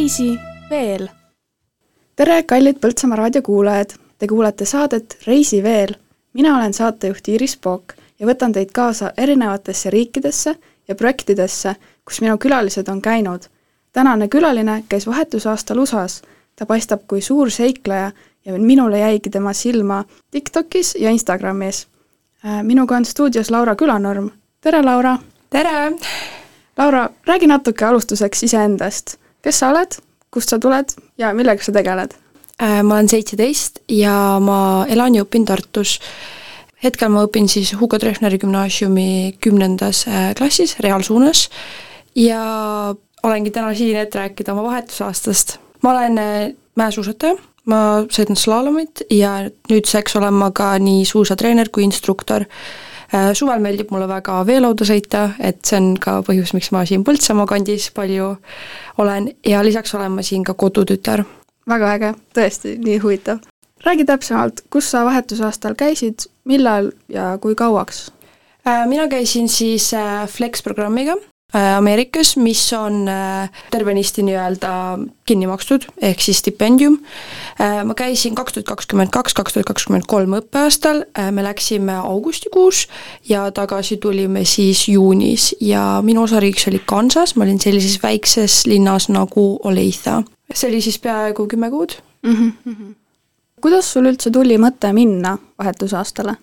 Reisi veel. tere, kallid Põltsamaa raadiokuulajad, te kuulate saadet Reisi veel. mina olen saatejuht Iiris Pook ja võtan teid kaasa erinevatesse riikidesse ja projektidesse, kus minu külalised on käinud. tänane külaline käis vahetusaastal USA-s, ta paistab kui suur seikleja ja minule jäigi tema silma TikTokis ja Instagramis. Äh, minuga on stuudios Laura Külanorm, tere Laura! tere! Laura, räägi natuke alustuseks iseendast, kes sa oled, kust sa tuled ja millega sa tegeled? Äh, ma olen seitseteist ja ma elan ja õpin Tartus. hetkel ma õpin siis Hugo Treffneri gümnaasiumi kümnendas äh, klassis, reaalsuunas, ja olengi täna siin, et rääkida oma vahetusaastast. ma olen mäesuusataja ma sõidan slalomit ja nüüdseks olen ma ka nii suusatreener kui instruktor. Äh, suvel meeldib mulle väga veelauda sõita, et see on ka põhjus, miks ma siin Põltsamaa kandis palju olen ja lisaks olen ma siin ka kodutütar. väga äge, tõesti nii huvitav. räägi täpsemalt, kus sa vahetusaastal käisid, millal ja kui kauaks? Äh, mina käisin siis äh, Flex programmiga Ameerikas, mis on äh, tervenisti nii-öelda kinni makstud, ehk siis stipendium. Äh, ma käisin kaks tuhat kakskümmend kaks, kaks tuhat kakskümmend kolm õppeaastal, me läksime augustikuus ja tagasi tulime siis juunis ja minu osariigiks oli Kansas, ma olin sellises väikses linnas nagu Olathe. see oli siis peaaegu kümme kuud mm. -hmm. kuidas sul üldse tuli mõte minna vahetusaastale?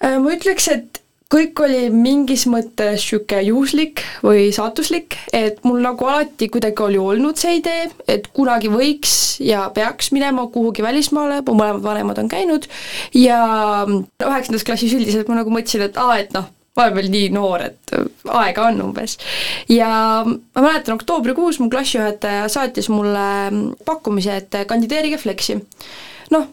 ma ütleks, et kõik oli mingis mõttes niisugune juhuslik või saatuslik, et mul nagu alati kuidagi oli olnud see idee, et kunagi võiks ja peaks minema kuhugi välismaale, mu mõlemad vanemad on käinud, ja üheksandas klassis üldiselt ma nagu mõtlesin, et aa, et noh, ma olen veel nii noor, et aega on umbes. ja ma mäletan, oktoobrikuus mu klassijuhataja saatis mulle pakkumise, et kandideerige Flexi. noh,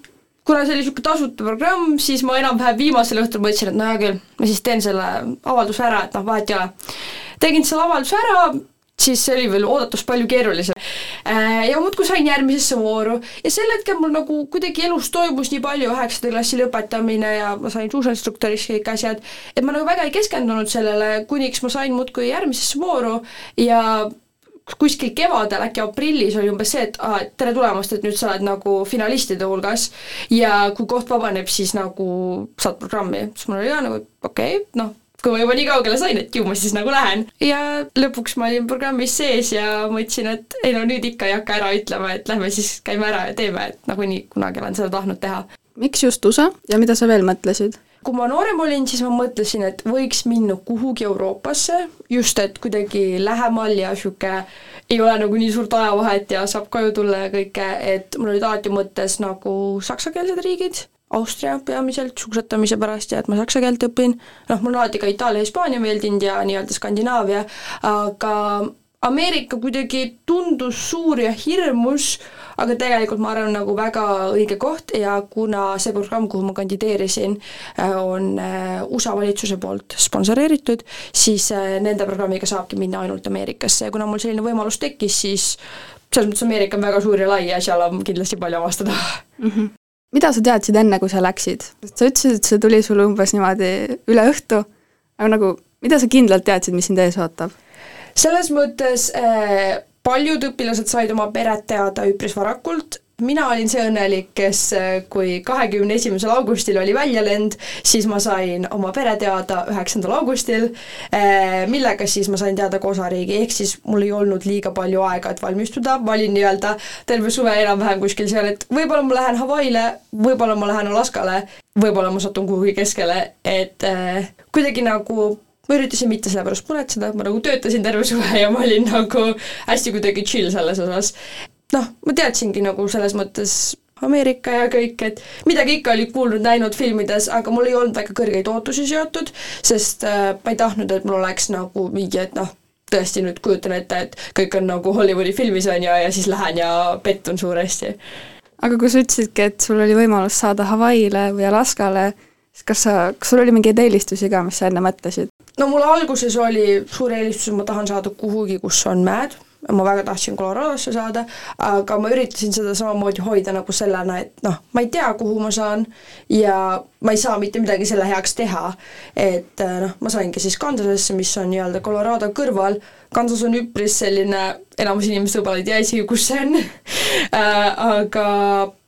kuna see oli niisugune tasuta programm, siis ma enam-vähem viimasel õhtul mõtlesin, et no hea küll, ma siis teen selle avalduse ära, et noh, vahet ei ole. tegin selle avalduse ära, siis see oli veel oodatust palju keerulisem. Äh, ja muudkui sain järgmisesse vooru ja sel hetkel mul nagu kuidagi elus toimus nii palju, üheksanda klassi lõpetamine ja ma sain suusainstruktoriks kõik asjad, et ma nagu väga ei keskendunud sellele, kuniks ma sain muudkui järgmisesse vooru ja kuskil kevadel, äkki aprillis oli umbes see, et aa, et tere tulemast, et nüüd sa oled nagu finalistide hulgas ja kui koht vabaneb, siis nagu saad programmi. siis mul oli ka nagu okei okay,, noh, kui ma juba nii kaugele sain, et ju ma siis nagu lähen. ja lõpuks ma olin programmis sees ja mõtlesin, et ei no nüüd ikka ei hakka ära ütlema, et lähme siis käime ära ja teeme, et nagunii kunagi olen seda tahtnud teha. miks just USA ja mida sa veel mõtlesid? Kui ma noorem olin, siis ma mõtlesin, et võiks minna kuhugi Euroopasse, just et kuidagi lähemal ja niisugune ei ole nagu nii suurt ajavahet ja saab koju tulla ja kõike, et mul olid alati mõttes nagu saksakeelsed riigid, Austria peamiselt suusatamise pärast ja et ma saksa keelt õpin, noh, mul on alati ka Itaalia, Hispaania meeldinud ja nii-öelda Skandinaavia, aga Ameerika kuidagi tundus suur ja hirmus, aga tegelikult ma arvan, nagu väga õige koht ja kuna see programm, kuhu ma kandideerisin, äh, on äh, USA valitsuse poolt sponsoreeritud, siis äh, nende programmiga saabki minna ainult Ameerikasse ja kuna mul selline võimalus tekkis, siis selles mõttes Ameerika on väga suur ja lai ja seal on kindlasti palju avastada mm. -hmm. mida sa teadsid enne, kui sa läksid? sa ütlesid, et see tuli sulle umbes niimoodi üle õhtu, aga nagu mida sa kindlalt teadsid, mis sind ees ootab? selles mõttes äh, paljud õpilased said oma peret teada üpris varakult, mina olin see õnnelik, kes äh, kui kahekümne esimesel augustil oli väljalend, siis ma sain oma pere teada üheksandal augustil, äh, millega siis ma sain teada ka osariigi, ehk siis mul ei olnud liiga palju aega, et valmistuda, ma olin nii-öelda terve suve enam-vähem kuskil seal, et võib-olla ma lähen Hawaii'le, võib-olla ma lähen Alaskale, võib-olla ma satun kuhugi keskele, et äh, kuidagi nagu ma üritasin mitte selle pärast muretseda, ma nagu töötasin terve suve ja ma olin nagu hästi kuidagi chill selles osas. noh, ma teadsingi nagu selles mõttes Ameerika ja kõik, et midagi ikka oli kuulnud-näinud filmides, aga mul ei olnud väga kõrgeid ootusi seotud, sest äh, ma ei tahtnud, et mul oleks nagu mingi, et noh, tõesti nüüd kujutan ette, et kõik on nagu Hollywoodi filmis on ju, ja siis lähen ja pettun suuresti. aga kui sa ütlesidki, et sul oli võimalus saada Hawaii'le või Alaskale, siis kas sa, kas sul oli mingeid eelistusi ka, mis sa enne mõtlesid? No mul alguses oli suur eelistus, et ma tahan saada kuhugi, kus on mäed, ma väga tahtsin Coloradosse saada, aga ma üritasin seda samamoodi hoida nagu sellena, et noh, ma ei tea, kuhu ma saan ja ma ei saa mitte midagi selle heaks teha. et noh, ma saingi siis Kansasesse, mis on nii-öelda Colorado kõrval, Kansas on üpris selline, enamus inimesed võib-olla ei tea isegi, kus see on. Aga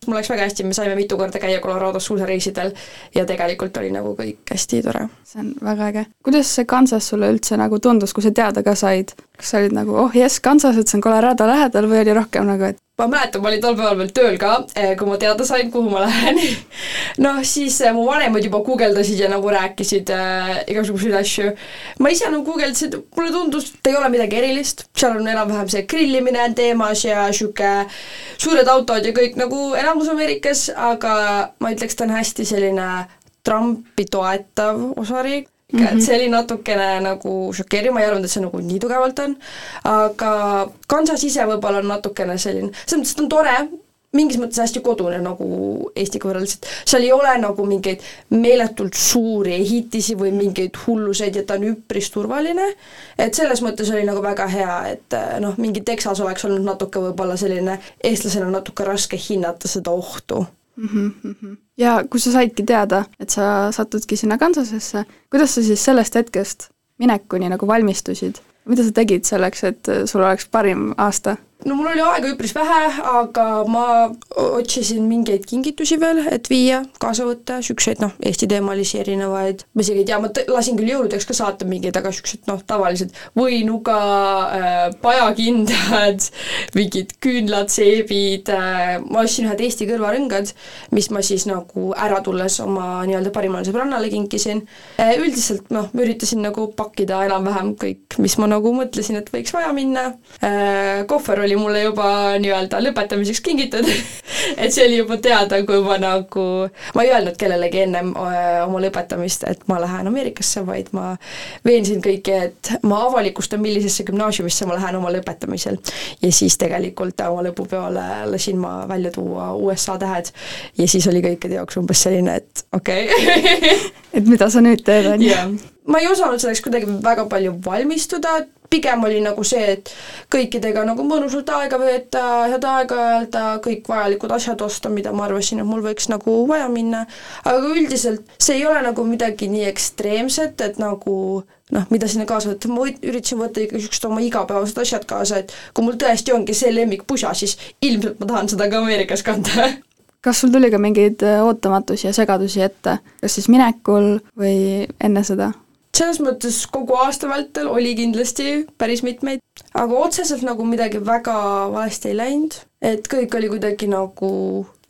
mul läks väga hästi, me saime mitu korda käia Colorados suusareisidel ja tegelikult oli nagu kõik hästi tore. see on väga äge. kuidas see Kansas sulle üldse nagu tundus, kui sa teada ka said? kas sa olid nagu oh jess, Kansas, et see on Colorado lähedal või oli rohkem nagu, et ma mäletan, ma olin tol päeval veel tööl ka, eh, kui ma teada sain, kuhu ma lähen. Noh, siis eh, mu vanemad juba guugeldasid ja nagu rääkisid äh, igasuguseid asju. ma ise nagu guugeldasin, mulle tundus, et ei ole midagi erilist, seal on enam-vähem see grillimine on teemas ja niisugune suured autod ja kõik nagu enamus Ameerikas, aga ma ütleks, ta on hästi selline Trumpi toetav osariik, mm, -hmm. et see oli natukene nagu šokeeriv, ma ei arvanud, et see nagu nii tugevalt on, aga Kansas ise võib-olla on natukene selline, selles mõttes, et on tore, mingis mõttes hästi kodune nagu Eestiga võrreldes, et seal ei ole nagu mingeid meeletult suuri ehitisi või mingeid hulluseid ja ta on üpris turvaline, et selles mõttes oli nagu väga hea, et noh, mingi Texas oleks olnud natuke võib-olla selline, eestlasena natuke raske hinnata seda ohtu mm. -hmm. ja kui sa saidki teada, et sa satudki sinna Kansasesse, kuidas sa siis sellest hetkest minekuni nagu valmistusid? mida sa tegid selleks, et sul oleks parim aasta? No mul oli aega üpris vähe, aga ma otsisin mingeid kingitusi veel, et viia, kaasa võtta, niisuguseid noh, Eesti-teemalisi erinevaid, ma isegi ei tea, ma lasin küll jõuludeks ka saata mingeid, aga niisugused noh, tavalised võinuga äh, pajakindad, mingid küünlad, seebid äh,, ma ostsin ühed Eesti kõrvarõngad, mis ma siis nagu ära tulles oma nii-öelda parimale sõbrannale kinkisin äh,. üldiselt noh, ma üritasin nagu pakkida enam-vähem kõik, mis ma nagu mõtlesin, et võiks vaja minna äh,, kohver oli oli mulle juba nii-öelda lõpetamiseks kingitud et see oli juba teada, kui ma nagu, ma ei öelnud kellelegi ennem äh, oma lõpetamist, et ma lähen Ameerikasse, vaid ma veensin kõiki, et ma avalikustan, millisesse gümnaasiumisse ma lähen oma lõpetamisel. ja siis tegelikult oma lõpupeole lasin ma välja tuua USA tähed ja siis oli kõikide jaoks umbes selline, et okei okay. et mida sa nüüd teed, on ju? ma ei osanud selleks kuidagi väga palju valmistuda, pigem oli nagu see, et kõikidega nagu mõnusalt aega veeta, head aega öelda, kõik vajalikud asjad osta, mida ma arvasin, et mul võiks nagu vaja minna, aga üldiselt see ei ole nagu midagi nii ekstreemset, et nagu noh, mida sinna kaasa võtta, ma üritasin võtta ikka niisugused oma igapäevased asjad kaasa, et kui mul tõesti ongi see lemmikpusa, siis ilmselt ma tahan seda ka Ameerikas kanda. Kas sul tuli ka mingeid ootamatusi ja segadusi ette, kas siis minekul või enne seda? Selles mõttes kogu aasta vältel oli kindlasti päris mitmeid, aga otseselt nagu midagi väga valesti ei läinud, et kõik oli kuidagi nagu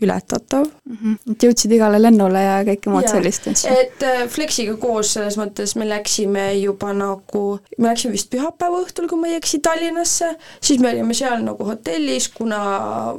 ületatav mm. -hmm. et jõudsid igale lennule ja kõike muud sellist asja? et äh, Flexiga koos selles mõttes me läksime juba nagu, me läksime vist pühapäeva õhtul, kui ma ei eksi, Tallinnasse, siis me olime seal nagu hotellis, kuna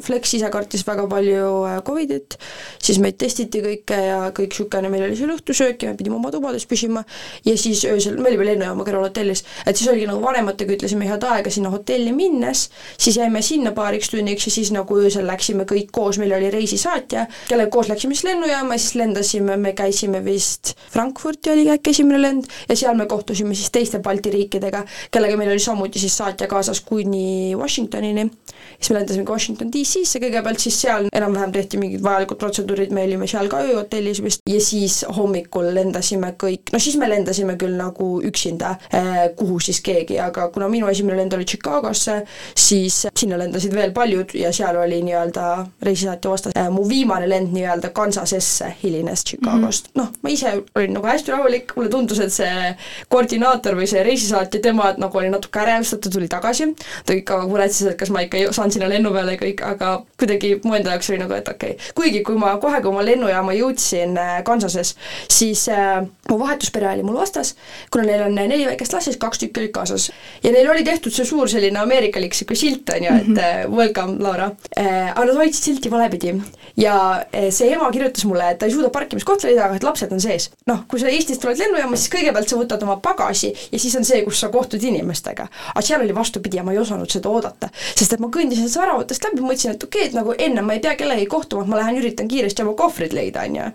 Flex ise kartis väga palju äh, Covidit, siis meid testiti kõike ja kõik niisugune, meil oli seal õhtusöök ja me pidime oma tubades püsima ja siis öösel, me olime lennujaama kõrval hotellis, et siis oligi nagu vanematega ütlesime head aega sinna hotelli minnes, siis jäime sinna paariks tunniks ja siis nagu öösel läksime kõik koos, meil oli reis reisisaatja, kellega koos läksime siis lennujaama, siis lendasime, me käisime vist Frankfurti oli äkki esimene lend ja seal me kohtusime siis teiste Balti riikidega, kellega meil oli samuti siis saatja kaasas kuni Washingtonini. siis me lendasime Washington DC-sse kõigepealt, siis seal enam-vähem tehti mingid vajalikud protseduurid, me olime seal ka ööhotellis vist ja siis hommikul lendasime kõik, no siis me lendasime küll nagu üksinda eh,, kuhu siis keegi, aga kuna minu esimene lend oli Chicagosse, siis sinna lendasid veel paljud ja seal oli nii-öelda reisisaatja vastas mu viimane lend nii-öelda Kansasesse hilines Chicagost mm -hmm., noh, ma ise olin nagu hästi rahulik, mulle tundus, et see koordinaator või see reisisaatja, tema nagu oli natuke ärevus, ta tuli tagasi, ta ikka muretses, et kas ma ikka saan sinna lennu peale ja kõik, aga kuidagi mu enda jaoks oli nagu, et okei okay.. kuigi kui ma kohe, kui ma lennujaama jõudsin äh, Kansases, siis äh, mu vahetuspere oli mul vastas, kuna neil on neli väikest last, siis kaks tükki olid kaasas. ja neil oli tehtud see suur selline ameerikalik niisugune silt, on ju, et mm -hmm. welcome, Laura äh,, aga nad hoidsid silti valepidi ja eh, see ema kirjutas mulle, et ta ei suuda parkimiskohta leida, aga et lapsed on sees. noh, kui sa Eestist tuled lennujaamas, siis kõigepealt sa võtad oma pagasi ja siis on see, kus sa kohtud inimestega. aga seal oli vastupidi ja ma ei osanud seda oodata, sest et ma kõndisin säravatest läbi, mõtlesin, et okei okay,, et nagu enne ma ei pea kellegagi kohtuma, et ma lähen üritan kiiresti oma kohvrid leida, on ju.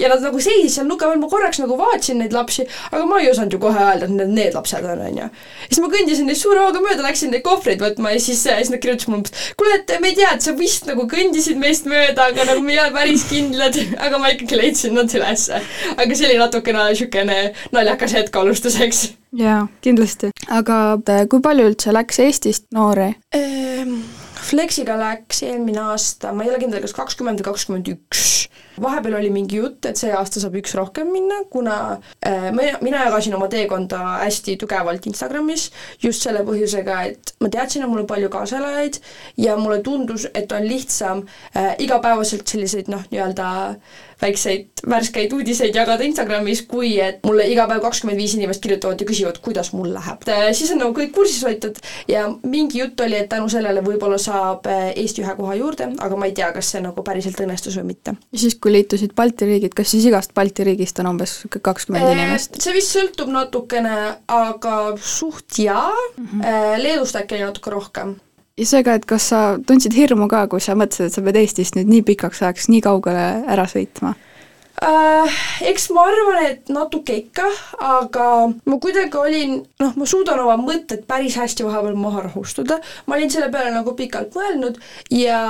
ja nad nagu seisid seal nuka peal, ma korraks nagu vaatasin neid lapsi, aga ma ei osanud ju kohe öelda, et need need lapsed on, on ju. siis ma kõndisin neist suure hooga mööda, läksin neid kohvreid võtma ja siis, siis nad kirjutasid mulle, kuule, et me ei tea, et sa vist nagu kõndisid meist mööda, aga nagu me ei ole päris kindlad, aga ma ikkagi leidsin nad ülesse. aga see oli natukene niisugune naljakas hetk alustuseks. jaa, kindlasti. aga kui palju üldse läks Eestist noori ehm,? Flexiga läks eelmine aasta, ma ei ole kindel, kas kakskümmend või kakskümmend üks vahepeal oli mingi jutt, et see aasta saab üks rohkem minna, kuna äh, mina, mina jagasin oma teekonda hästi tugevalt Instagramis just selle põhjusega, et ma teadsin, et mul on palju kaaselajaid ja mulle tundus, et on lihtsam äh, igapäevaselt selliseid noh, nii-öelda väikseid värskeid uudiseid jagada Instagramis, kui et mulle iga päev kakskümmend viis inimest kirjutavad ja küsivad, kuidas mul läheb. Äh, siis on nagu kõik kursis hoitud ja mingi jutt oli, et tänu sellele võib-olla saab äh, Eesti ühe koha juurde, aga ma ei tea, kas see nagu päriselt õnnestus või mitte. ja siis, kui liitusid Balti riigid, kas siis igast Balti riigist on umbes kakskümmend inimest? see vist sõltub natukene, aga suht jaa mm, -hmm. Leedust äkki natuke rohkem ja seega, et kas sa tundsid hirmu ka, kui sa mõtlesid, et sa pead Eestist nüüd nii pikaks ajaks nii kaugele ära sõitma? Äh,? Eks ma arvan, et natuke ikka, aga ma kuidagi olin, noh, ma suudan oma mõtted päris hästi vahepeal maha rahustada, ma olin selle peale nagu pikalt mõelnud ja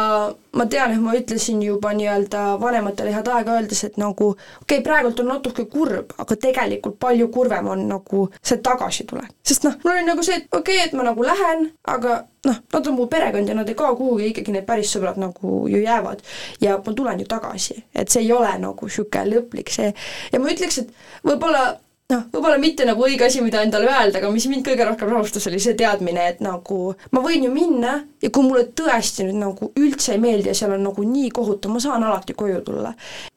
ma tean, et ma ütlesin juba nii-öelda vanematele head aega öeldes, et nagu okei okay,, praegult on natuke kurb, aga tegelikult palju kurvem on nagu see tagasitulek. sest noh, mul oli nagu see, et okei okay,, et ma nagu lähen, aga noh, nad on mu perekond ja nad ei kao kuhugi, ikkagi need päris sõbrad nagu ju jäävad. ja ma tulen ju tagasi, et see ei ole nagu niisugune lõplik see ja ma ütleks, et võib-olla noh, võib-olla mitte nagu õige asi, mida endale öelda, aga mis mind kõige rohkem rahustas, oli see teadmine, et nagu ma võin ju minna ja kui mulle tõesti nüüd nagu üldse ei meeldi ja seal on nagu nii kohutav, ma saan alati koju tulla.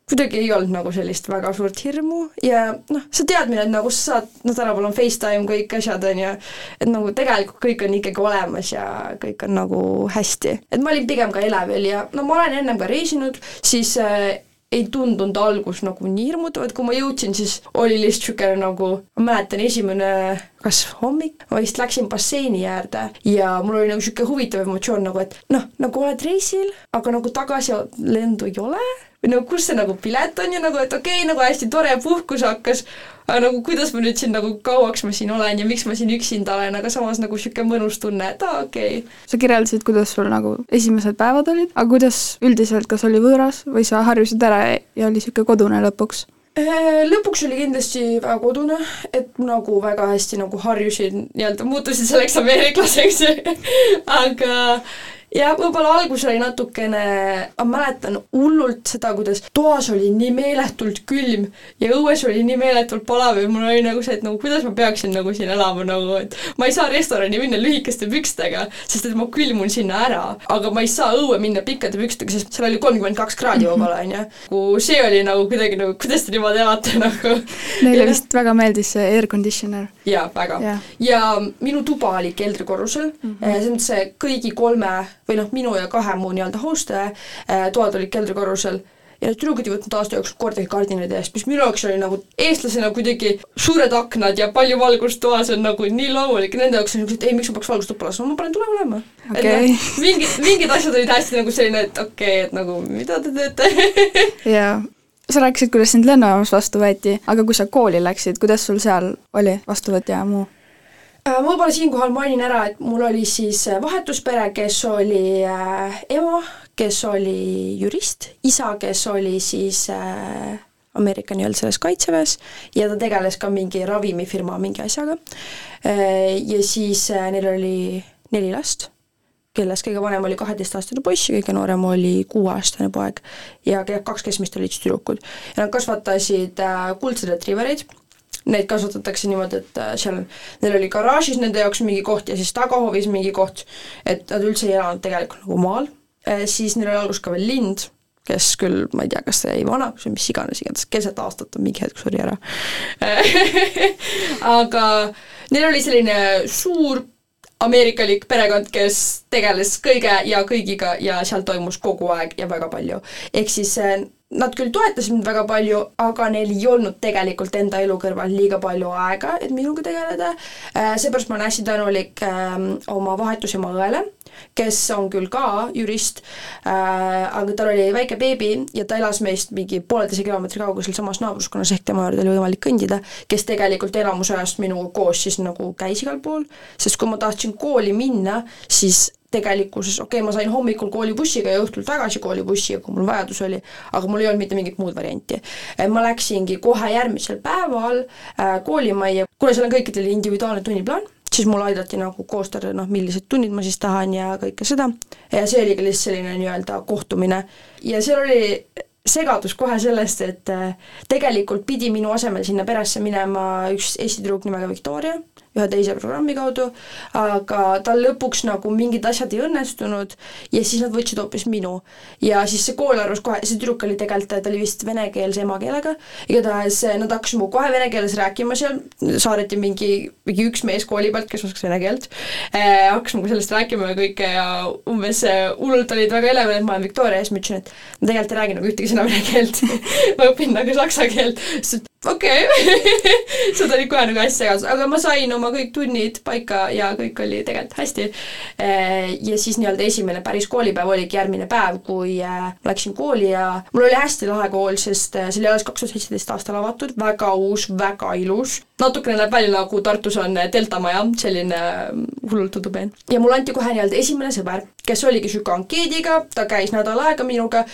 Kuidagi ei olnud nagu sellist väga suurt hirmu ja noh, see teadmine, et nagu sa saad, no tänapäeval on FaceTime, kõik asjad, on ju, et nagu tegelikult kõik on ikkagi olemas ja kõik on nagu hästi. et ma olin pigem ka elevil ja no ma olen ennem ka reisinud, siis äh, ei tundunud algus nagu nii hirmutav, et kui ma jõudsin, siis oli lihtsalt niisugune nagu, ma mäletan, esimene kas hommik, ma vist läksin basseini äärde ja mul oli nagu niisugune huvitav emotsioon nagu, et noh, nagu oled reisil, aga nagu tagasilendu ei ole või nagu kus see nagu pilet on ja nagu, et okei okay,, nagu hästi tore puhkus hakkas, aga nagu kuidas ma nüüd siin nagu kauaks ma siin olen ja miks ma siin üksinda olen, aga samas nagu niisugune mõnus tunne, et aa, okei. Okay.. sa kirjeldasid, kuidas sul nagu esimesed päevad olid, aga kuidas üldiselt, kas oli võõras või sa harjusid ära ja oli niisugune kodune lõpuks? Äh, lõpuks oli kindlasti väga kodune, et nagu väga hästi nagu harjusin, nii-öelda muutusin selleks ameeriklaseks aga jah, võib-olla algus oli natukene, ma mäletan hullult seda, kuidas toas oli nii meeletult külm ja õues oli nii meeletult palav ja mul oli nagu see, et nagu kuidas ma peaksin nagu siin elama nagu, et ma ei saa restorani minna lühikeste pükstega, sest et ma külmun sinna ära, aga ma ei saa õue minna pikkade pükstega, sest seal oli kolmkümmend kaks kraadi võib-olla, on ju. Nagu see oli nagu kuidagi nagu, kuidas te niimoodi elate nagu. Neile vist väga meeldis see air conditioner. jaa, väga yeah.. ja minu tuba oli keldrikorrusel mm, -hmm. selles mõttes see kõigi kolme või noh, minu ja kahe mu nii-öelda host'i äh, toad olid keldrikorrusel ja need tüdrukud ei võtnud aasta jooksul kordagi kardinaid eest, mis minu jaoks oli nagu eestlasena kuidagi suured aknad ja palju valgust toas on nagu nii loomulik. Nende jaoks on niisugused, ei, miks ma peaks valgust tuppa laskma, ma panen tule olema. Okay.. et noh, mingid, mingid asjad olid hästi nagu selline, et okei okay,, et nagu mida te teete? Jaa. Sa rääkisid, kuidas sind lennujaamas vastu võeti, aga kui sa kooli läksid, kuidas sul seal oli? Vastuvõtt ja muu? Äh, ma võib-olla siinkohal mainin ära, et mul oli siis äh, vahetuspere, kes oli äh, ema, kes oli jurist, isa, kes oli siis Ameerika nii-öelda selles kaitseväes ja ta tegeles ka mingi ravimifirma mingi asjaga. Ja siis neil oli neli last, kellest kõige vanem oli kaheteistaastane poiss ja kõige noorem oli kuueaastane poeg. Ja kaks keskmist olid siis tüdrukud. ja nad kasvatasid kuldseid retriivereid Neid kasvatatakse niimoodi, et äh, seal, neil oli garaažis nende jaoks mingi koht ja siis tagahoovis mingi koht, et nad üldse ei elanud tegelikult nagu maal, äh, siis neil oli alguses ka veel lind, kes küll, ma ei tea, kas ta jäi vanaks või mis iganes, igatahes keset aastat ta mingi hetk suri ära aga neil oli selline suur ameerikalik perekond, kes tegeles kõige ja kõigiga ja seal toimus kogu aeg ja väga palju. ehk siis äh, nad küll toetasid mind väga palju, aga neil ei olnud tegelikult enda elu kõrval liiga palju aega, et minuga tegeleda, äh, seepärast ma olen hästi tänulik ähm, oma vahetusema õele, kes on küll ka jurist äh,, aga tal oli väike beebi ja ta elas meist mingi pooleteise kilomeetri kaugusel samas naabruskonnas, ehk tema juurde oli võimalik kõndida, kes tegelikult enamus ajast minuga koos siis nagu käis igal pool, sest kui ma tahtsin kooli minna, siis tegelikkuses, okei okay,, ma sain hommikul koolibussiga ja õhtul tagasi koolibussiga, kui mul vajadus oli, aga mul ei olnud mitte mingit muud varianti. ma läksingi kohe järgmisel päeval äh, koolimajja, kuna seal on kõikidel individuaalne tunniplaan, siis mul aidati nagu koostada, noh, millised tunnid ma siis tahan ja kõike seda, ja see oligi lihtsalt selline nii-öelda kohtumine. Ja seal oli segadus kohe sellest, et äh, tegelikult pidi minu asemel sinna peresse minema üks Eesti tüdruk nimega Victoria, ühe teise programmi kaudu, aga tal lõpuks nagu mingid asjad ei õnnestunud ja siis nad võtsid hoopis minu. ja siis see kool arvas kohe, see tüdruk oli tegelikult, ta oli vist venekeelse emakeelega, igatahes nad hakkasid minuga kohe vene keeles rääkima seal, saadeti mingi, mingi üks mees kooli pealt, kes oskas vene keelt eh,, hakkas minuga sellest rääkima ja kõike ja umbes hullult olid väga elevil, et ma olen Victoria ja siis ma ütlesin, et ma tegelikult ei räägi nagu ühtegi sõna vene keelt ma õpin nagu saksa keelt, siis okei okay. seda oli kohe nagu hästi segadus, aga ma sain oma kõik tunnid paika ja kõik oli tegelikult hästi. Eh, ja siis nii-öelda esimene päris koolipäev oligi järgmine päev, kui ma läksin kooli ja mul oli hästi lahe kool, sest eh, see oli alles kaks tuhat seitseteist aastal avatud, väga uus, väga ilus. natukene näeb välja nagu Tartus on Delta maja, selline hullult udupeen. ja mulle anti kohe nii-öelda esimene sõber, kes oligi niisugune ankeediga, ta käis nädal aega minuga,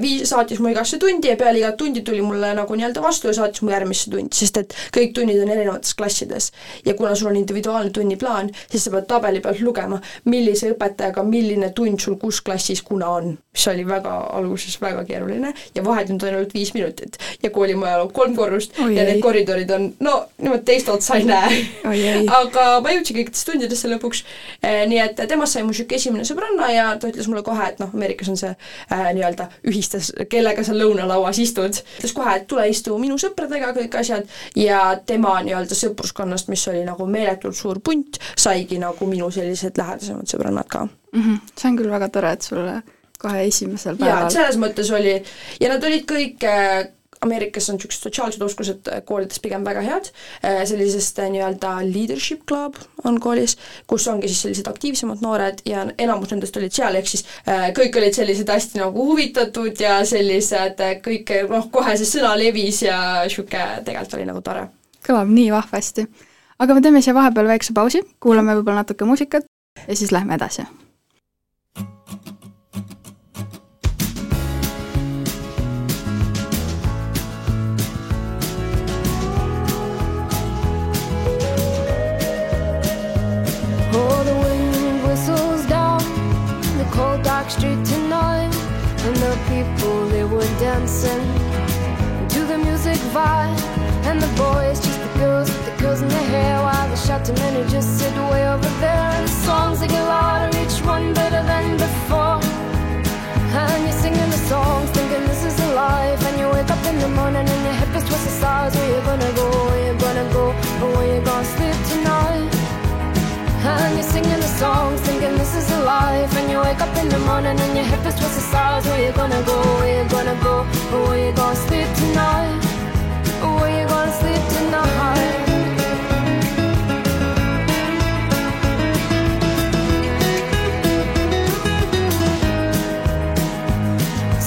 viis, saatis mu igasse tundi ja peale igat tundi tuli mulle nagu nii-öelda vastu ja saatis mu järgmisse tundi, sest et kõik tunnid on erinevates klassides. ja kuna sul on individuaalne tunniplaan, siis sa pead tabeli pealt lugema, millise õpetajaga milline tund sul kus klassis kuna on. mis oli väga alguses väga keeruline ja vahetund on ainult viis minutit ja koolimaja on kolm korrust Oi ja need koridorid on no niimoodi teist otsa ei näe. aga ma jõudsin kõikidesse tundidesse lõpuks eh,, nii et temast sai mu niisugune esimene sõbranna ja ta ütles mulle kohe, et noh, Ameerikas on see äh, nii-öelda ühistes, kellega sa lõunalauas istud, ütles kohe, et tule istu minu sõpradega, kõik asjad ja tema nii-öelda sõpruskonnast, mis oli nagu meeletult suur punt, saigi nagu minu sellised lähedasemad sõbrannad ka mm. -hmm. see on küll väga tore, et sulle kohe esimesel päeval selles mõttes oli, ja nad olid kõik äh, Ameerikas on niisugused sotsiaalsed oskused äh, koolides pigem väga head, äh, sellisest äh, nii-öelda leadership club on koolis, kus ongi siis sellised aktiivsemad noored ja enamus nendest olid seal, ehk siis kõik olid sellised hästi nagu huvitatud ja sellised kõik noh, kohe see sõna levis ja niisugune tegelikult oli nagu tore. kõlab nii vahvasti. aga me teeme siia vahepeal väikse pausi, kuulame võib-olla natuke muusikat ja siis lähme edasi Street tonight, and the people they were dancing to the music vibe, and the boys just the girls with the girls in their hair, while the shouting men who just sit way over there. And the songs they get louder, each one better than before. And you're singing the songs, thinking this is a life. And you wake up in the morning and your hip is twisted sides. Where you gonna go? Where you gonna go? Or where you gonna sleep tonight? And you're singing the songs, is a life. And you wake up in the morning and your hip is twisted sides. Where you gonna go? Where you gonna go? Where you gonna sleep tonight? Where you gonna sleep tonight?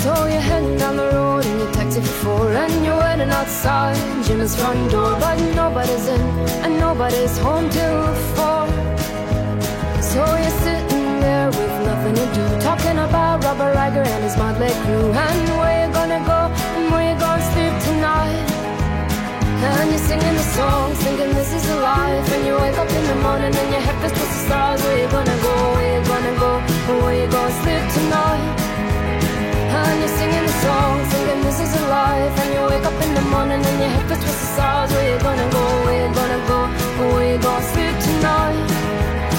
So you're heading down the road your taxi for four And you're waiting outside Jim's front door But nobody's in and nobody's home till four so there with nothing to do, talking about Robert Riger and his motley crew, and where you gonna go and where you gonna sleep tonight. And you're singing the song, thinking this is a life. And you wake up in the morning and your head feels the stars. Where you gonna go? Where you gonna go? And where you gonna sleep tonight? And you're singing the song, thinking this is a life. And you wake up in the morning and your head feels the stars. Where you gonna go? Where you gonna go? And where you gonna sleep tonight?